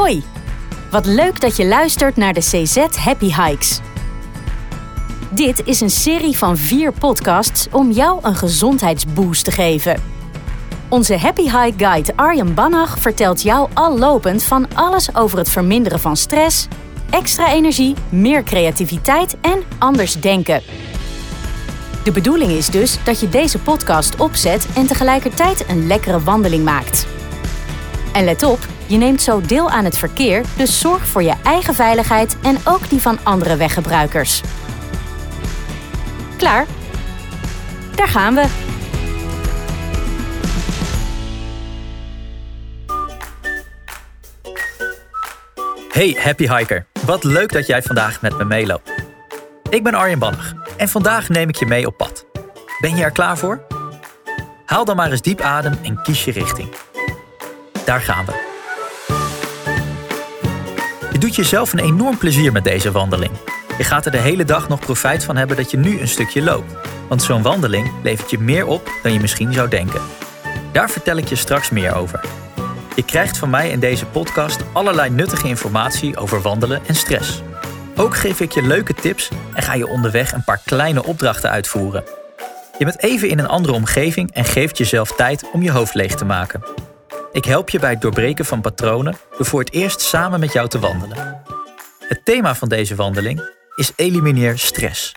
Hoi, wat leuk dat je luistert naar de CZ Happy Hikes. Dit is een serie van vier podcasts om jou een gezondheidsboost te geven. Onze Happy Hike Guide Arjen Bannach vertelt jou al lopend van alles over het verminderen van stress, extra energie, meer creativiteit en anders denken. De bedoeling is dus dat je deze podcast opzet en tegelijkertijd een lekkere wandeling maakt. En let op, je neemt zo deel aan het verkeer, dus zorg voor je eigen veiligheid en ook die van andere weggebruikers. Klaar? Daar gaan we. Hey Happy Hiker, wat leuk dat jij vandaag met me meeloopt. Ik ben Arjen Bannach en vandaag neem ik je mee op pad. Ben je er klaar voor? Haal dan maar eens diep adem en kies je richting. Daar gaan we. Je doet jezelf een enorm plezier met deze wandeling. Je gaat er de hele dag nog profijt van hebben dat je nu een stukje loopt. Want zo'n wandeling levert je meer op dan je misschien zou denken. Daar vertel ik je straks meer over. Je krijgt van mij in deze podcast allerlei nuttige informatie over wandelen en stress. Ook geef ik je leuke tips en ga je onderweg een paar kleine opdrachten uitvoeren. Je bent even in een andere omgeving en geeft jezelf tijd om je hoofd leeg te maken. Ik help je bij het doorbreken van patronen door voor het eerst samen met jou te wandelen. Het thema van deze wandeling is elimineer stress.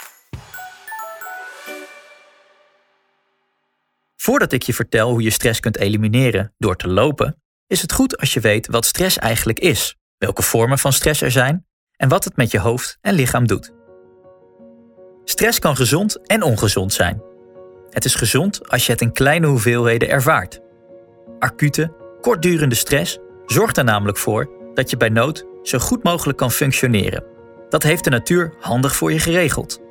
Voordat ik je vertel hoe je stress kunt elimineren door te lopen, is het goed als je weet wat stress eigenlijk is, welke vormen van stress er zijn en wat het met je hoofd en lichaam doet. Stress kan gezond en ongezond zijn. Het is gezond als je het in kleine hoeveelheden ervaart. Acute, kortdurende stress zorgt er namelijk voor dat je bij nood zo goed mogelijk kan functioneren. Dat heeft de natuur handig voor je geregeld.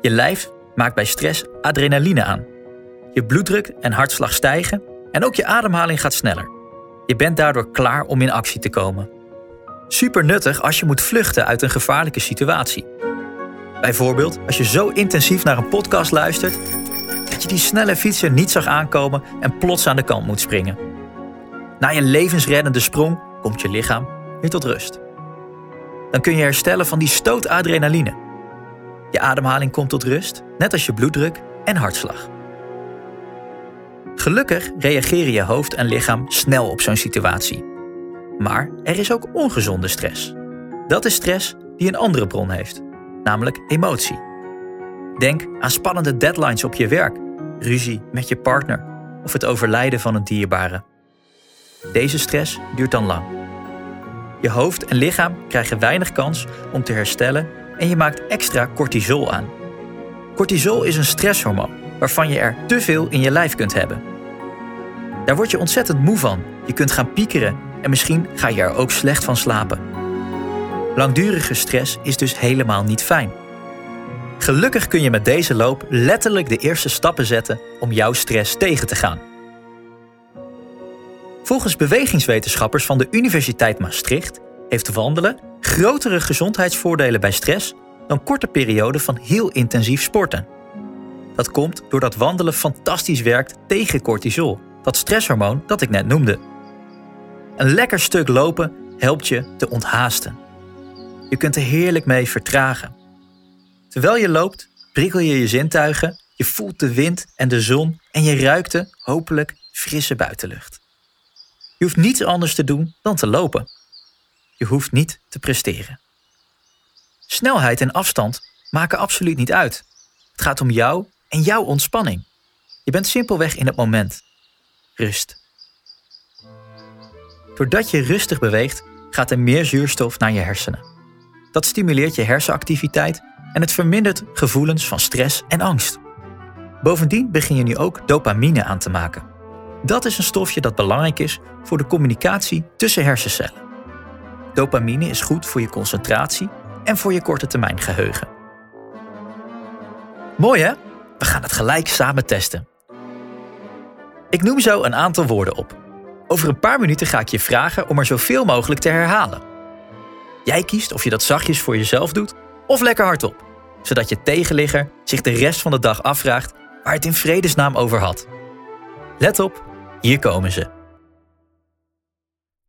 Je lijf maakt bij stress adrenaline aan. Je bloeddruk en hartslag stijgen en ook je ademhaling gaat sneller. Je bent daardoor klaar om in actie te komen. Super nuttig als je moet vluchten uit een gevaarlijke situatie. Bijvoorbeeld als je zo intensief naar een podcast luistert dat je die snelle fietser niet zag aankomen en plots aan de kant moet springen. Na je levensreddende sprong komt je lichaam weer tot rust. Dan kun je herstellen van die stoot adrenaline. Je ademhaling komt tot rust, net als je bloeddruk en hartslag. Gelukkig reageren je hoofd en lichaam snel op zo'n situatie. Maar er is ook ongezonde stress. Dat is stress die een andere bron heeft, namelijk emotie. Denk aan spannende deadlines op je werk, ruzie met je partner of het overlijden van een dierbare. Deze stress duurt dan lang. Je hoofd en lichaam krijgen weinig kans om te herstellen en je maakt extra cortisol aan. Cortisol is een stresshormoon waarvan je er te veel in je lijf kunt hebben. Daar word je ontzettend moe van. Je kunt gaan piekeren en misschien ga je er ook slecht van slapen. Langdurige stress is dus helemaal niet fijn. Gelukkig kun je met deze loop letterlijk de eerste stappen zetten om jouw stress tegen te gaan. Volgens bewegingswetenschappers van de Universiteit Maastricht heeft wandelen grotere gezondheidsvoordelen bij stress dan korte perioden van heel intensief sporten. Dat komt doordat wandelen fantastisch werkt tegen cortisol, dat stresshormoon dat ik net noemde. Een lekker stuk lopen helpt je te onthaasten. Je kunt er heerlijk mee vertragen. Terwijl je loopt, prikkel je je zintuigen, je voelt de wind en de zon en je ruikt de, hopelijk, frisse buitenlucht. Je hoeft niets anders te doen dan te lopen. Je hoeft niet te presteren. Snelheid en afstand maken absoluut niet uit. Het gaat om jou en jouw ontspanning. Je bent simpelweg in het moment. Rust. Doordat je rustig beweegt, gaat er meer zuurstof naar je hersenen. Dat stimuleert je hersenactiviteit en het vermindert gevoelens van stress en angst. Bovendien begin je nu ook dopamine aan te maken. Dat is een stofje dat belangrijk is voor de communicatie tussen hersencellen. Dopamine is goed voor je concentratie en voor je korte termijn geheugen. Mooi hè? We gaan het gelijk samen testen. Ik noem zo een aantal woorden op. Over een paar minuten ga ik je vragen om er zoveel mogelijk te herhalen. Jij kiest of je dat zachtjes voor jezelf doet of lekker hardop, zodat je tegenligger zich de rest van de dag afvraagt waar het in vredesnaam over had. Let op, hier komen ze.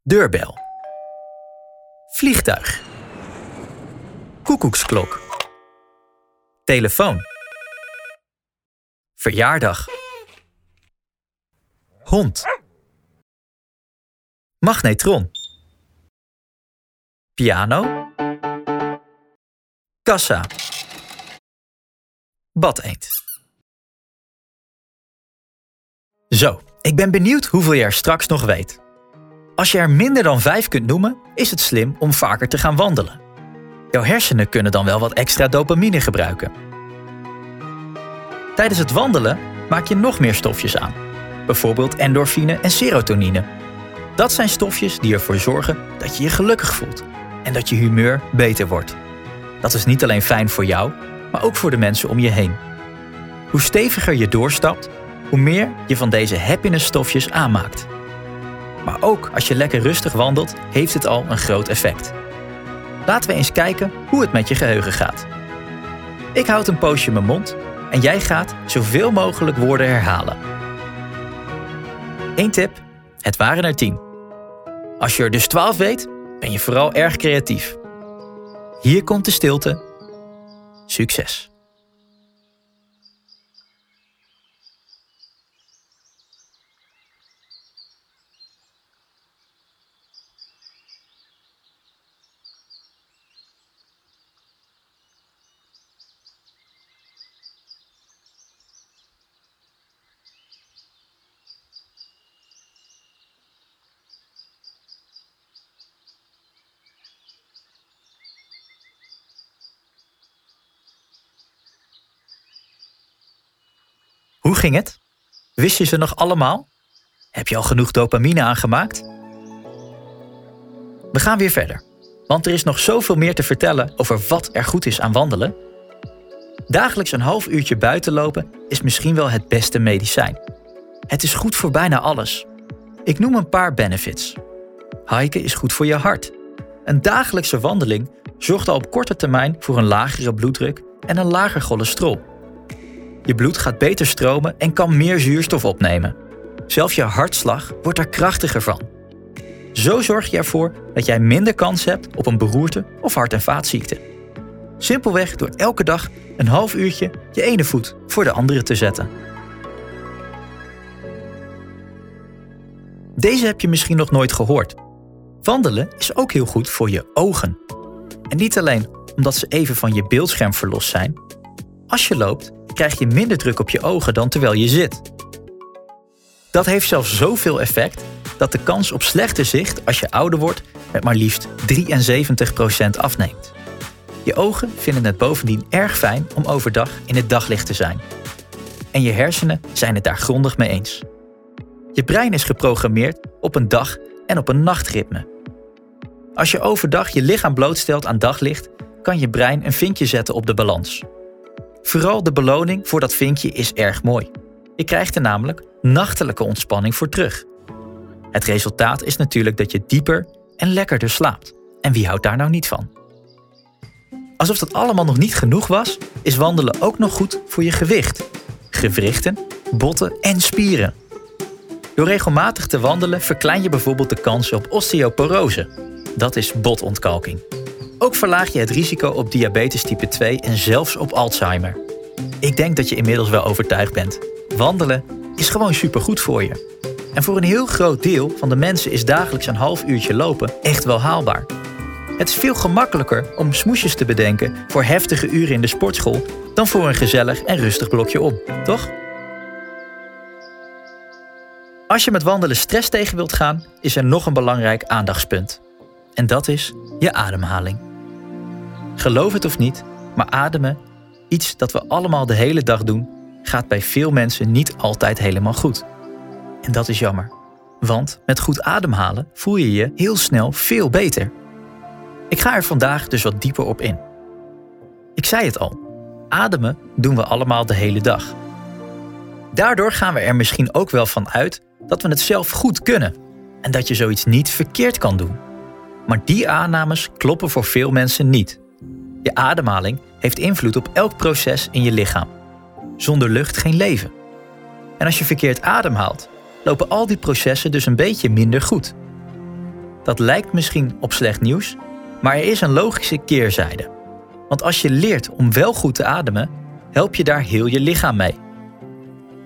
Deurbel. Vliegtuig. Koekoeksklok. Telefoon. Verjaardag. Hond. Magnetron. Piano. Kassa. Badeend. Zo, ik ben benieuwd hoeveel je er straks nog weet. Als je er minder dan vijf kunt noemen, is het slim om vaker te gaan wandelen. Jouw hersenen kunnen dan wel wat extra dopamine gebruiken. Tijdens het wandelen maak je nog meer stofjes aan, bijvoorbeeld endorfine en serotonine. Dat zijn stofjes die ervoor zorgen dat je je gelukkig voelt en dat je humeur beter wordt. Dat is niet alleen fijn voor jou, maar ook voor de mensen om je heen. Hoe steviger je doorstapt, hoe meer je van deze happiness-stofjes aanmaakt. Maar ook als je lekker rustig wandelt, heeft het al een groot effect. Laten we eens kijken hoe het met je geheugen gaat. Ik houd een poosje mijn mond en jij gaat zoveel mogelijk woorden herhalen. Eén tip: het waren er tien. Als je er dus twaalf weet, ben je vooral erg creatief. Hier komt de stilte. Succes! Hoe ging het? Wist je ze nog allemaal? Heb je al genoeg dopamine aangemaakt? We gaan weer verder, want er is nog zoveel meer te vertellen over wat er goed is aan wandelen. Dagelijks een half uurtje buiten lopen is misschien wel het beste medicijn. Het is goed voor bijna alles. Ik noem een paar benefits. Hiken is goed voor je hart. Een dagelijkse wandeling zorgt al op korte termijn voor een lagere bloeddruk en een lager cholesterol. Je bloed gaat beter stromen en kan meer zuurstof opnemen. Zelfs je hartslag wordt er krachtiger van. Zo zorg je ervoor dat jij minder kans hebt op een beroerte of hart- en vaatziekte. Simpelweg door elke dag een half uurtje je ene voet voor de andere te zetten. Deze heb je misschien nog nooit gehoord. Wandelen is ook heel goed voor je ogen. En niet alleen omdat ze even van je beeldscherm verlost zijn. Als je loopt, krijg je minder druk op je ogen dan terwijl je zit. Dat heeft zelfs zoveel effect dat de kans op slechter zicht als je ouder wordt met maar liefst 73% afneemt. Je ogen vinden het bovendien erg fijn om overdag in het daglicht te zijn. En je hersenen zijn het daar grondig mee eens. Je brein is geprogrammeerd op een dag- en op een nachtritme. Als je overdag je lichaam blootstelt aan daglicht, kan je brein een vinkje zetten op de balans. Vooral de beloning voor dat vinkje is erg mooi. Je krijgt er namelijk nachtelijke ontspanning voor terug. Het resultaat is natuurlijk dat je dieper en lekkerder slaapt. En wie houdt daar nou niet van? Alsof dat allemaal nog niet genoeg was, is wandelen ook nog goed voor je gewicht, gewrichten, botten en spieren. Door regelmatig te wandelen verklein je bijvoorbeeld de kans op osteoporose. Dat is botontkalking. Ook verlaag je het risico op diabetes type 2 en zelfs op Alzheimer. Ik denk dat je inmiddels wel overtuigd bent. Wandelen is gewoon supergoed voor je. En voor een heel groot deel van de mensen is dagelijks een half uurtje lopen echt wel haalbaar. Het is veel gemakkelijker om smoesjes te bedenken voor heftige uren in de sportschool dan voor een gezellig en rustig blokje om, toch? Als je met wandelen stress tegen wilt gaan, is er nog een belangrijk aandachtspunt. En dat is je ademhaling. Geloof het of niet, maar ademen, iets dat we allemaal de hele dag doen, gaat bij veel mensen niet altijd helemaal goed. En dat is jammer, want met goed ademhalen voel je je heel snel veel beter. Ik ga er vandaag dus wat dieper op in. Ik zei het al, ademen doen we allemaal de hele dag. Daardoor gaan we er misschien ook wel van uit dat we het zelf goed kunnen en dat je zoiets niet verkeerd kan doen. Maar die aannames kloppen voor veel mensen niet. Je ademhaling heeft invloed op elk proces in je lichaam. Zonder lucht geen leven. En als je verkeerd ademhaalt, lopen al die processen dus een beetje minder goed. Dat lijkt misschien op slecht nieuws, Maar er is een logische keerzijde. Want als je leert om wel goed te ademen, help je daar heel je lichaam mee.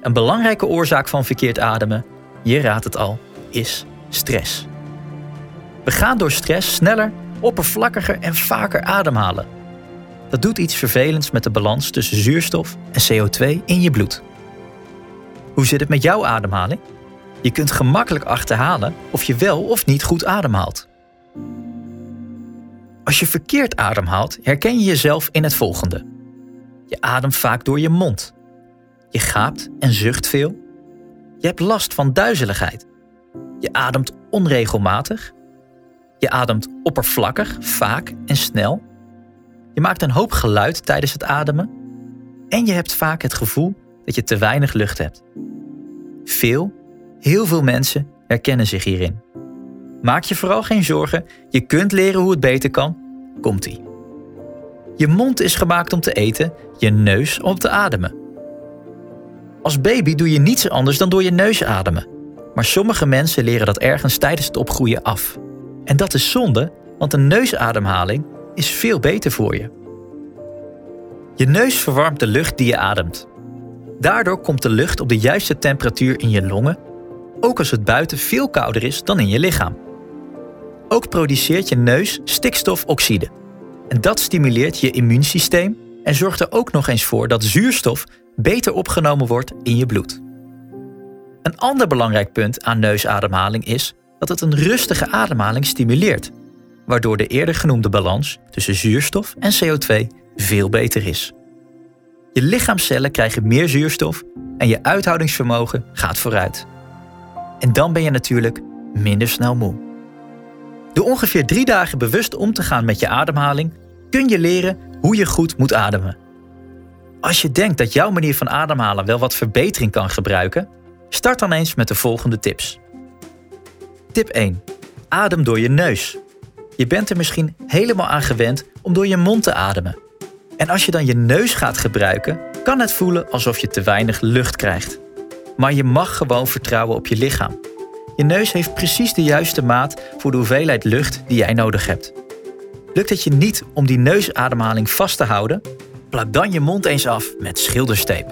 Een belangrijke oorzaak van verkeerd ademen, je raadt het al, is stress. We gaan door stress sneller, oppervlakkiger en vaker ademhalen. Dat doet iets vervelends met de balans tussen zuurstof en CO2 in je bloed. Hoe zit het met jouw ademhaling? Je kunt gemakkelijk achterhalen of je wel of niet goed ademhaalt. Als je verkeerd ademhaalt, herken je jezelf in het volgende. Je ademt vaak door je mond. Je gaapt en zucht veel. Je hebt last van duizeligheid. Je ademt onregelmatig. Je ademt oppervlakkig, vaak en snel. Je maakt een hoop geluid tijdens het ademen. En je hebt vaak het gevoel dat je te weinig lucht hebt. Veel, heel veel mensen herkennen zich hierin. Maak je vooral geen zorgen, je kunt leren hoe het beter kan. Komt-ie. Je mond is gemaakt om te eten, je neus om te ademen. Als baby doe je niets anders dan door je neus ademen. Maar sommige mensen leren dat ergens tijdens het opgroeien af. En dat is zonde, want een neusademhaling is veel beter voor je. Je neus verwarmt de lucht die je ademt. Daardoor komt de lucht op de juiste temperatuur in je longen, ook als het buiten veel kouder is dan in je lichaam. Ook produceert je neus stikstofoxide. En dat stimuleert je immuunsysteem en zorgt er ook nog eens voor dat zuurstof beter opgenomen wordt in je bloed. Een ander belangrijk punt aan neusademhaling is dat het een rustige ademhaling stimuleert, waardoor de eerder genoemde balans tussen zuurstof en CO2 veel beter is. Je lichaamcellen krijgen meer zuurstof en je uithoudingsvermogen gaat vooruit. En dan ben je natuurlijk minder snel moe. Door ongeveer drie dagen bewust om te gaan met je ademhaling kun je leren hoe je goed moet ademen. Als je denkt dat jouw manier van ademhalen wel wat verbetering kan gebruiken, start dan eens met de volgende tips. Tip 1. Adem door je neus. Je bent er misschien helemaal aan gewend om door je mond te ademen. En als je dan je neus gaat gebruiken, kan het voelen alsof je te weinig lucht krijgt. Maar je mag gewoon vertrouwen op je lichaam. Je neus heeft precies de juiste maat voor de hoeveelheid lucht die jij nodig hebt. Lukt het je niet om die neusademhaling vast te houden? Plak dan je mond eens af met schildersteep.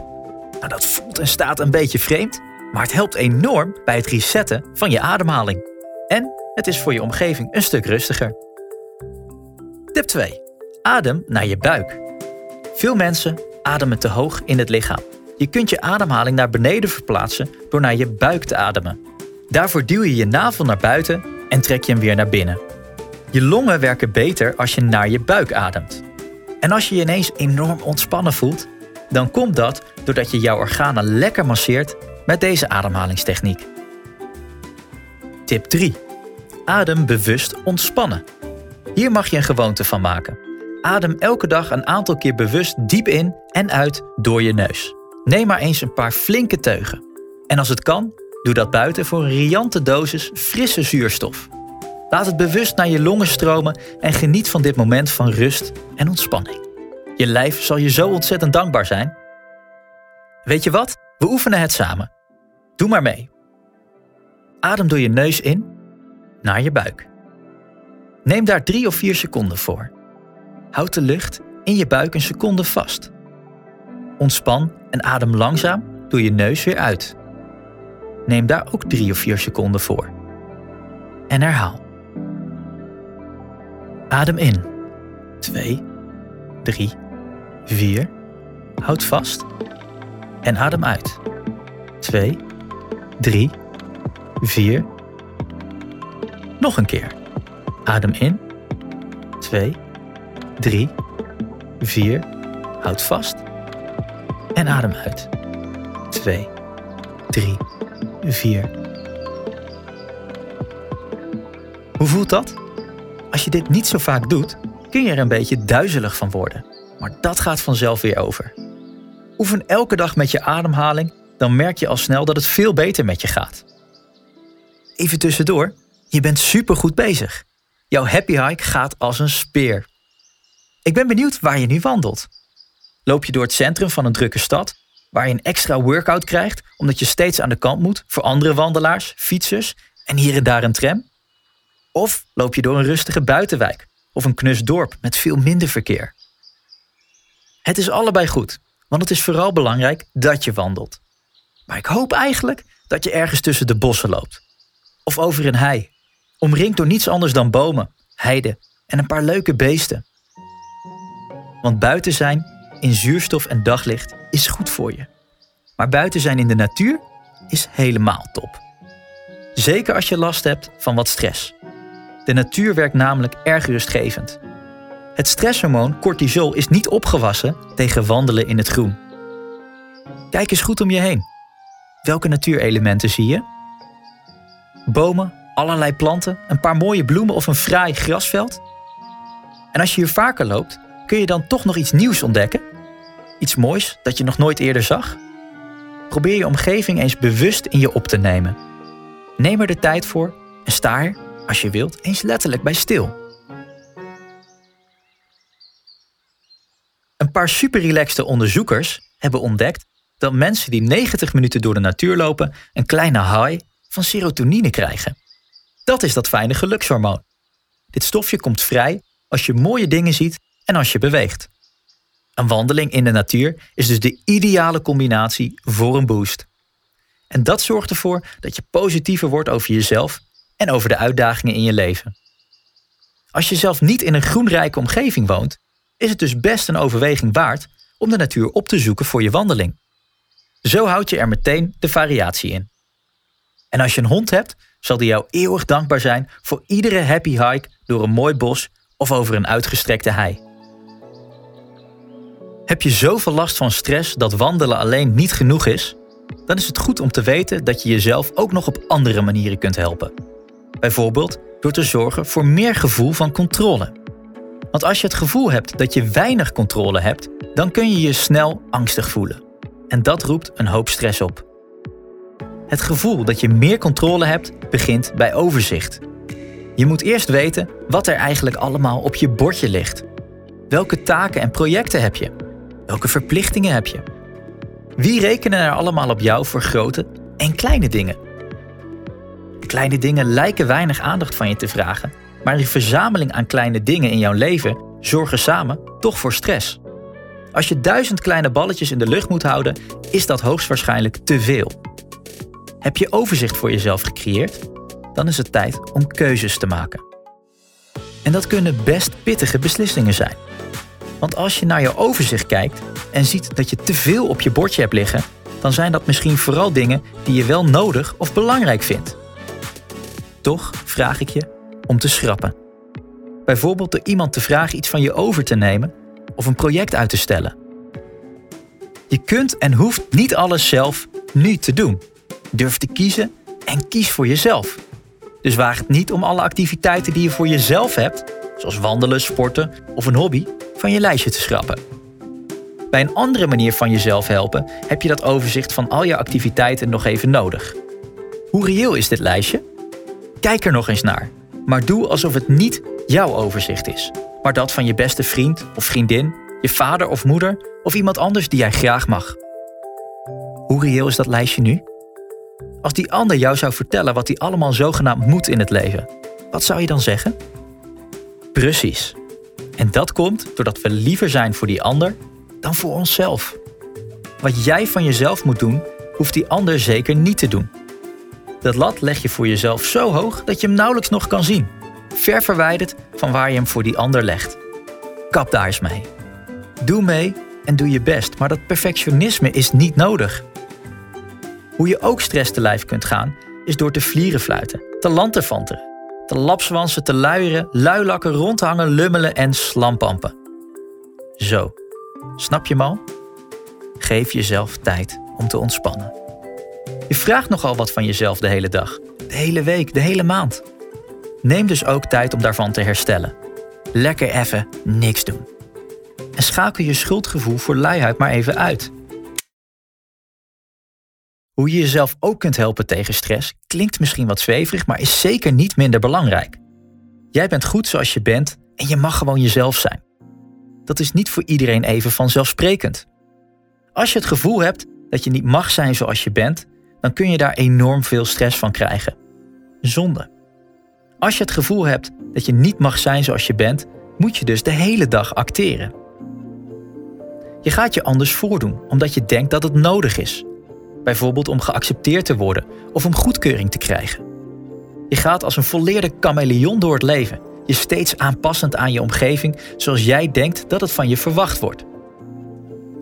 Nou, dat voelt en staat een beetje vreemd, maar het helpt enorm bij het resetten van je ademhaling. En het is voor je omgeving een stuk rustiger. Tip 2. Adem naar je buik. Veel mensen ademen te hoog in het lichaam. Je kunt je ademhaling naar beneden verplaatsen door naar je buik te ademen. Daarvoor duw je je navel naar buiten en trek je hem weer naar binnen. Je longen werken beter als je naar je buik ademt. En als je je ineens enorm ontspannen voelt, dan komt dat doordat je jouw organen lekker masseert met deze ademhalingstechniek. Tip 3. Adem bewust ontspannen. Hier mag je een gewoonte van maken. Adem elke dag een aantal keer bewust diep in en uit door je neus. Neem maar eens een paar flinke teugen. En als het kan, doe dat buiten voor een riante dosis frisse zuurstof. Laat het bewust naar je longen stromen en geniet van dit moment van rust en ontspanning. Je lijf zal je zo ontzettend dankbaar zijn. Weet je wat? We oefenen het samen. Doe maar mee. Adem door je neus in naar je buik. Neem daar drie of vier seconden voor. Houd de lucht in je buik een seconde vast. Ontspan en adem langzaam door je neus weer uit. Neem daar ook drie of vier seconden voor. En herhaal. Adem in. 2, 3, 4. Houd vast. En adem uit. 2, 3, 4. Nog een keer. Adem in. 2, 3, 4. Houd vast. En adem uit. 2, 3, 4. Hoe voelt dat? Als je dit niet zo vaak doet, kun je er een beetje duizelig van worden. Maar dat gaat vanzelf weer over. Oefen elke dag met je ademhaling, dan merk je al snel dat het veel beter met je gaat. Even tussendoor, je bent supergoed bezig. Jouw happy hike gaat als een speer. Ik ben benieuwd waar je nu wandelt. Loop je door het centrum van een drukke stad, waar je een extra workout krijgt omdat je steeds aan de kant moet voor andere wandelaars, fietsers en hier en daar een tram? Of loop je door een rustige buitenwijk, of een knus dorp met veel minder verkeer. Het is allebei goed, want het is vooral belangrijk dat je wandelt. Maar ik hoop eigenlijk dat je ergens tussen de bossen loopt. Of over een hei, omringd door niets anders dan bomen, heide en een paar leuke beesten. Want buiten zijn, in zuurstof en daglicht, is goed voor je. Maar buiten zijn in de natuur is helemaal top. Zeker als je last hebt van wat stress. De natuur werkt namelijk erg rustgevend. Het stresshormoon cortisol is niet opgewassen tegen wandelen in het groen. Kijk eens goed om je heen. Welke natuurelementen zie je? Bomen, allerlei planten, een paar mooie bloemen of een fraai grasveld? En als je hier vaker loopt, kun je dan toch nog iets nieuws ontdekken? Iets moois dat je nog nooit eerder zag? Probeer je omgeving eens bewust in je op te nemen. Neem er de tijd voor en sta er, als je wilt, eens letterlijk bij stil. Een paar superrelaxte onderzoekers hebben ontdekt dat mensen die 90 minuten door de natuur lopen een kleine high van serotonine krijgen. Dat is dat fijne gelukshormoon. Dit stofje komt vrij als je mooie dingen ziet en als je beweegt. Een wandeling in de natuur is dus de ideale combinatie voor een boost. En dat zorgt ervoor dat je positiever wordt over jezelf en over de uitdagingen in je leven. Als je zelf niet in een groenrijke omgeving woont, is het dus best een overweging waard om de natuur op te zoeken voor je wandeling. Zo houd je er meteen de variatie in. En als je een hond hebt, zal die jou eeuwig dankbaar zijn voor iedere happy hike door een mooi bos of over een uitgestrekte hei. Heb je zoveel last van stress dat wandelen alleen niet genoeg is? Dan is het goed om te weten dat je jezelf ook nog op andere manieren kunt helpen. Bijvoorbeeld door te zorgen voor meer gevoel van controle. Want als je het gevoel hebt dat je weinig controle hebt, dan kun je je snel angstig voelen. En dat roept een hoop stress op. Het gevoel dat je meer controle hebt begint bij overzicht. Je moet eerst weten wat er eigenlijk allemaal op je bordje ligt. Welke taken en projecten heb je? Welke verplichtingen heb je? Wie rekenen er allemaal op jou voor grote en kleine dingen? Kleine dingen lijken weinig aandacht van je te vragen, maar die verzameling aan kleine dingen in jouw leven zorgen samen toch voor stress. Als je duizend kleine balletjes in de lucht moet houden, is dat hoogstwaarschijnlijk te veel. Heb je overzicht voor jezelf gecreëerd? Dan is het tijd om keuzes te maken. En dat kunnen best pittige beslissingen zijn. Want als je naar je overzicht kijkt en ziet dat je te veel op je bordje hebt liggen, dan zijn dat misschien vooral dingen die je wel nodig of belangrijk vindt. Toch vraag ik je om te schrappen. Bijvoorbeeld door iemand te vragen iets van je over te nemen of een project uit te stellen. Je kunt en hoeft niet alles zelf nu te doen. Durf te kiezen en kies voor jezelf. Dus waag het niet om alle activiteiten die je voor jezelf hebt, zoals wandelen, sporten of een hobby, van je lijstje te schrappen. Bij een andere manier van jezelf helpen heb je dat overzicht van al je activiteiten nog even nodig. Hoe reëel is dit lijstje? Kijk er nog eens naar, maar doe alsof het niet jouw overzicht is, maar dat van je beste vriend of vriendin, je vader of moeder of iemand anders die jij graag mag. Hoe reëel is dat lijstje nu? Als die ander jou zou vertellen wat hij allemaal zogenaamd moet in het leven, wat zou je dan zeggen? Precies. En dat komt doordat we liever zijn voor die ander dan voor onszelf. Wat jij van jezelf moet doen, hoeft die ander zeker niet te doen. Dat lat leg je voor jezelf zo hoog dat je hem nauwelijks nog kan zien. Ver verwijderd van waar je hem voor die ander legt. Kap daar eens mee. Doe mee en doe je best, maar dat perfectionisme is niet nodig. Hoe je ook stress te lijf kunt gaan, is door te vlierenfluiten, te lanterfanteren, te lapswansen, te luieren, luilakken, rondhangen, lummelen en slampampen. Zo, snap je mal? Geef jezelf tijd om te ontspannen. Je vraagt nogal wat van jezelf de hele dag, de hele week, de hele maand. Neem dus ook tijd om daarvan te herstellen. Lekker even niks doen. En schakel je schuldgevoel voor luiheid maar even uit. Hoe je jezelf ook kunt helpen tegen stress klinkt misschien wat zweverig, maar is zeker niet minder belangrijk. Jij bent goed zoals je bent en je mag gewoon jezelf zijn. Dat is niet voor iedereen even vanzelfsprekend. Als je het gevoel hebt dat je niet mag zijn zoals je bent, dan kun je daar enorm veel stress van krijgen. Zonde. Als je het gevoel hebt dat je niet mag zijn zoals je bent, moet je dus de hele dag acteren. Je gaat je anders voordoen omdat je denkt dat het nodig is. Bijvoorbeeld om geaccepteerd te worden of om goedkeuring te krijgen. Je gaat als een volleerde chameleon door het leven, je steeds aanpassend aan je omgeving zoals jij denkt dat het van je verwacht wordt.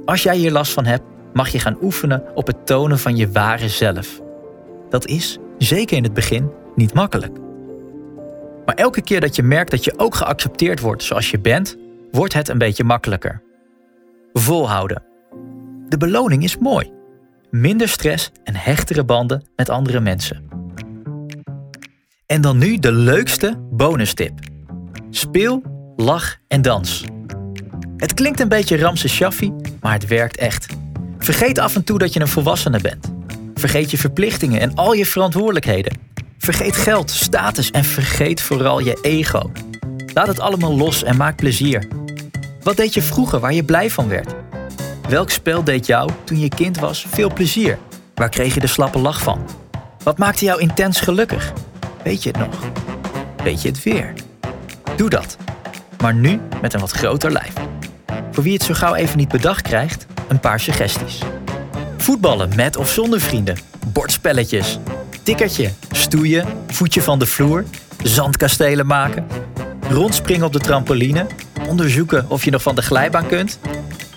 Als jij hier last van hebt, mag je gaan oefenen op het tonen van je ware zelf. Dat is, zeker in het begin, niet makkelijk. Maar elke keer dat je merkt dat je ook geaccepteerd wordt zoals je bent, wordt het een beetje makkelijker. Volhouden. De beloning is mooi. Minder stress en hechtere banden met andere mensen. En dan nu de leukste bonustip. Speel, lach en dans. Het klinkt een beetje Ramse Shaffi, maar het werkt echt. Vergeet af en toe dat je een volwassene bent. Vergeet je verplichtingen en al je verantwoordelijkheden. Vergeet geld, status en vergeet vooral je ego. Laat het allemaal los en maak plezier. Wat deed je vroeger waar je blij van werd? Welk spel deed jou toen je kind was veel plezier? Waar kreeg je de slappe lach van? Wat maakte jou intens gelukkig? Weet je het nog? Weet je het weer? Doe dat. Maar nu met een wat groter lijf. Voor wie het zo gauw even niet bedacht krijgt, een paar suggesties. Voetballen met of zonder vrienden. Bordspelletjes. Tikkertje. Stoeien. Voetje van de vloer. Zandkastelen maken. Rondspringen op de trampoline. Onderzoeken of je nog van de glijbaan kunt.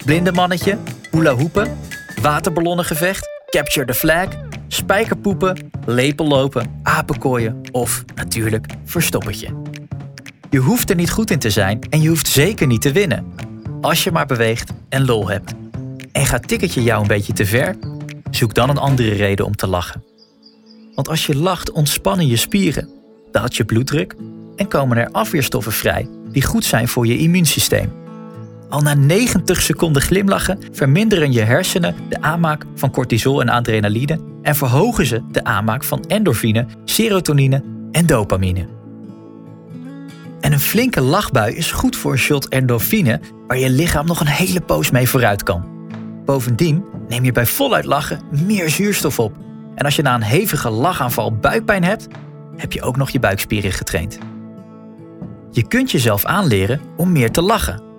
Blinde mannetje. Hula hoepen. Waterballonnengevecht. Capture the flag. Spijkerpoepen. Lepellopen. Apenkooien. Of natuurlijk verstoppertje. Je hoeft er niet goed in te zijn en je hoeft zeker niet te winnen. Als je maar beweegt en lol hebt. En gaat tikketje jou een beetje te ver? Zoek dan een andere reden om te lachen. Want als je lacht ontspannen je spieren, daalt je bloeddruk en komen er afweerstoffen vrij die goed zijn voor je immuunsysteem. Al na 90 seconden glimlachen verminderen je hersenen de aanmaak van cortisol en adrenaline en verhogen ze de aanmaak van endorfine, serotonine en dopamine. En een flinke lachbui is goed voor een shot endorfine waar je lichaam nog een hele poos mee vooruit kan. Bovendien neem je bij voluit lachen meer zuurstof op. En als je na een hevige lachaanval buikpijn hebt, heb je ook nog je buikspieren getraind. Je kunt jezelf aanleren om meer te lachen.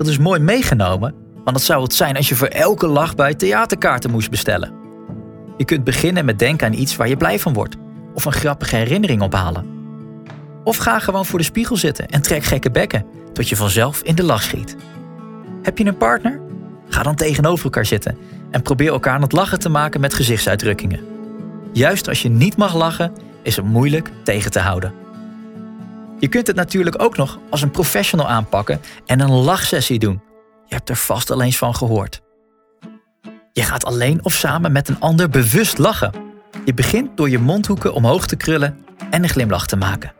Dat is mooi meegenomen, want dat zou het zijn als je voor elke lachbui theaterkaarten moest bestellen. Je kunt beginnen met denken aan iets waar je blij van wordt, of een grappige herinnering ophalen. Of ga gewoon voor de spiegel zitten en trek gekke bekken tot je vanzelf in de lach schiet. Heb je een partner? Ga dan tegenover elkaar zitten en probeer elkaar aan het lachen te maken met gezichtsuitdrukkingen. Juist als je niet mag lachen, is het moeilijk tegen te houden. Je kunt het natuurlijk ook nog als een professional aanpakken en een lachsessie doen. Je hebt er vast al eens van gehoord. Je gaat alleen of samen met een ander bewust lachen. Je begint door je mondhoeken omhoog te krullen en een glimlach te maken.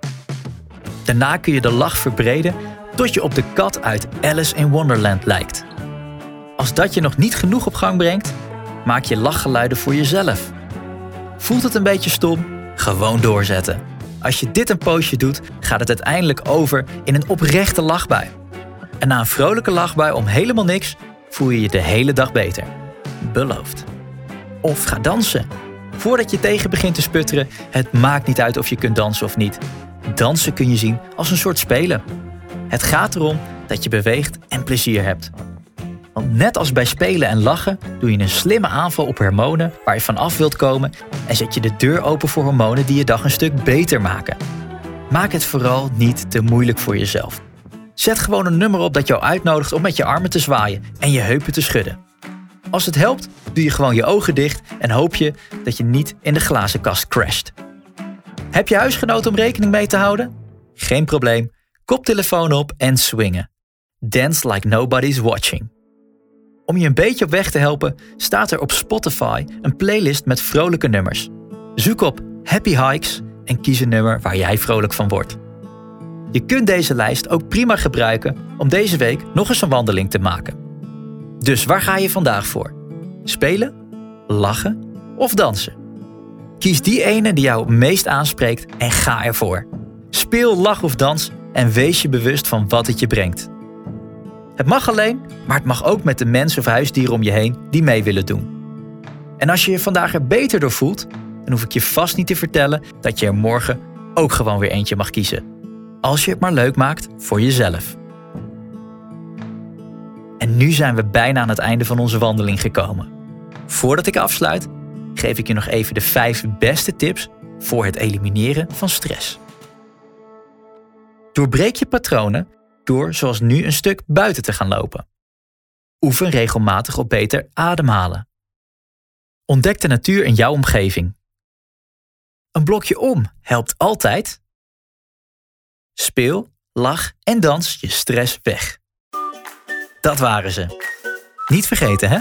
Daarna kun je de lach verbreden tot je op de kat uit Alice in Wonderland lijkt. Als dat je nog niet genoeg op gang brengt, maak je lachgeluiden voor jezelf. Voelt het een beetje stom? Gewoon doorzetten. Als je dit een poosje doet, gaat het uiteindelijk over in een oprechte lachbui. En na een vrolijke lachbui om helemaal niks, voel je je de hele dag beter. Beloofd. Of ga dansen. Voordat je tegen begint te sputteren, het maakt niet uit of je kunt dansen of niet. Dansen kun je zien als een soort spelen. Het gaat erom dat je beweegt en plezier hebt. Want net als bij spelen en lachen doe je een slimme aanval op hormonen waar je van af wilt komen en zet je de deur open voor hormonen die je dag een stuk beter maken. Maak het vooral niet te moeilijk voor jezelf. Zet gewoon een nummer op dat jou uitnodigt om met je armen te zwaaien en je heupen te schudden. Als het helpt, doe je gewoon je ogen dicht en hoop je dat je niet in de glazenkast crasht. Heb je huisgenoot om rekening mee te houden? Geen probleem. Koptelefoon op en swingen. Dance like nobody's watching. Om je een beetje op weg te helpen, staat er op Spotify een playlist met vrolijke nummers. Zoek op Happy Hikes en kies een nummer waar jij vrolijk van wordt. Je kunt deze lijst ook prima gebruiken om deze week nog eens een wandeling te maken. Dus waar ga je vandaag voor? Spelen, lachen of dansen? Kies die ene die jou het meest aanspreekt en ga ervoor. Speel, lach of dans en wees je bewust van wat het je brengt. Het mag alleen, maar het mag ook met de mensen of huisdieren om je heen die mee willen doen. En als je je vandaag er beter door voelt, dan hoef ik je vast niet te vertellen dat je er morgen ook gewoon weer eentje mag kiezen. Als je het maar leuk maakt voor jezelf. En nu zijn we bijna aan het einde van onze wandeling gekomen. Voordat ik afsluit, geef ik je nog even de vijf beste tips voor het elimineren van stress. Doorbreek je patronen door zoals nu een stuk buiten te gaan lopen. Oefen regelmatig op beter ademhalen. Ontdek de natuur in jouw omgeving. Een blokje om helpt altijd. Speel, lach en dans je stress weg. Dat waren ze. Niet vergeten, hè?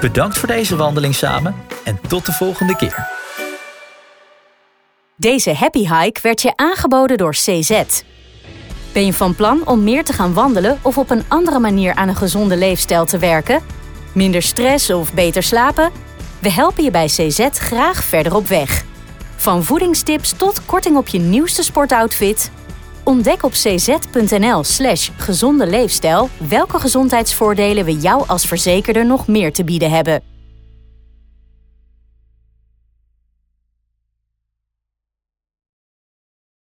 Bedankt voor deze wandeling samen en tot de volgende keer. Deze happy hike werd je aangeboden door CZ. Ben je van plan om meer te gaan wandelen of op een andere manier aan een gezonde leefstijl te werken? Minder stress of beter slapen? We helpen je bij CZ graag verder op weg. Van voedingstips tot korting op je nieuwste sportoutfit. Ontdek op cz.nl/slash gezonde leefstijl welke gezondheidsvoordelen we jou als verzekerder nog meer te bieden hebben.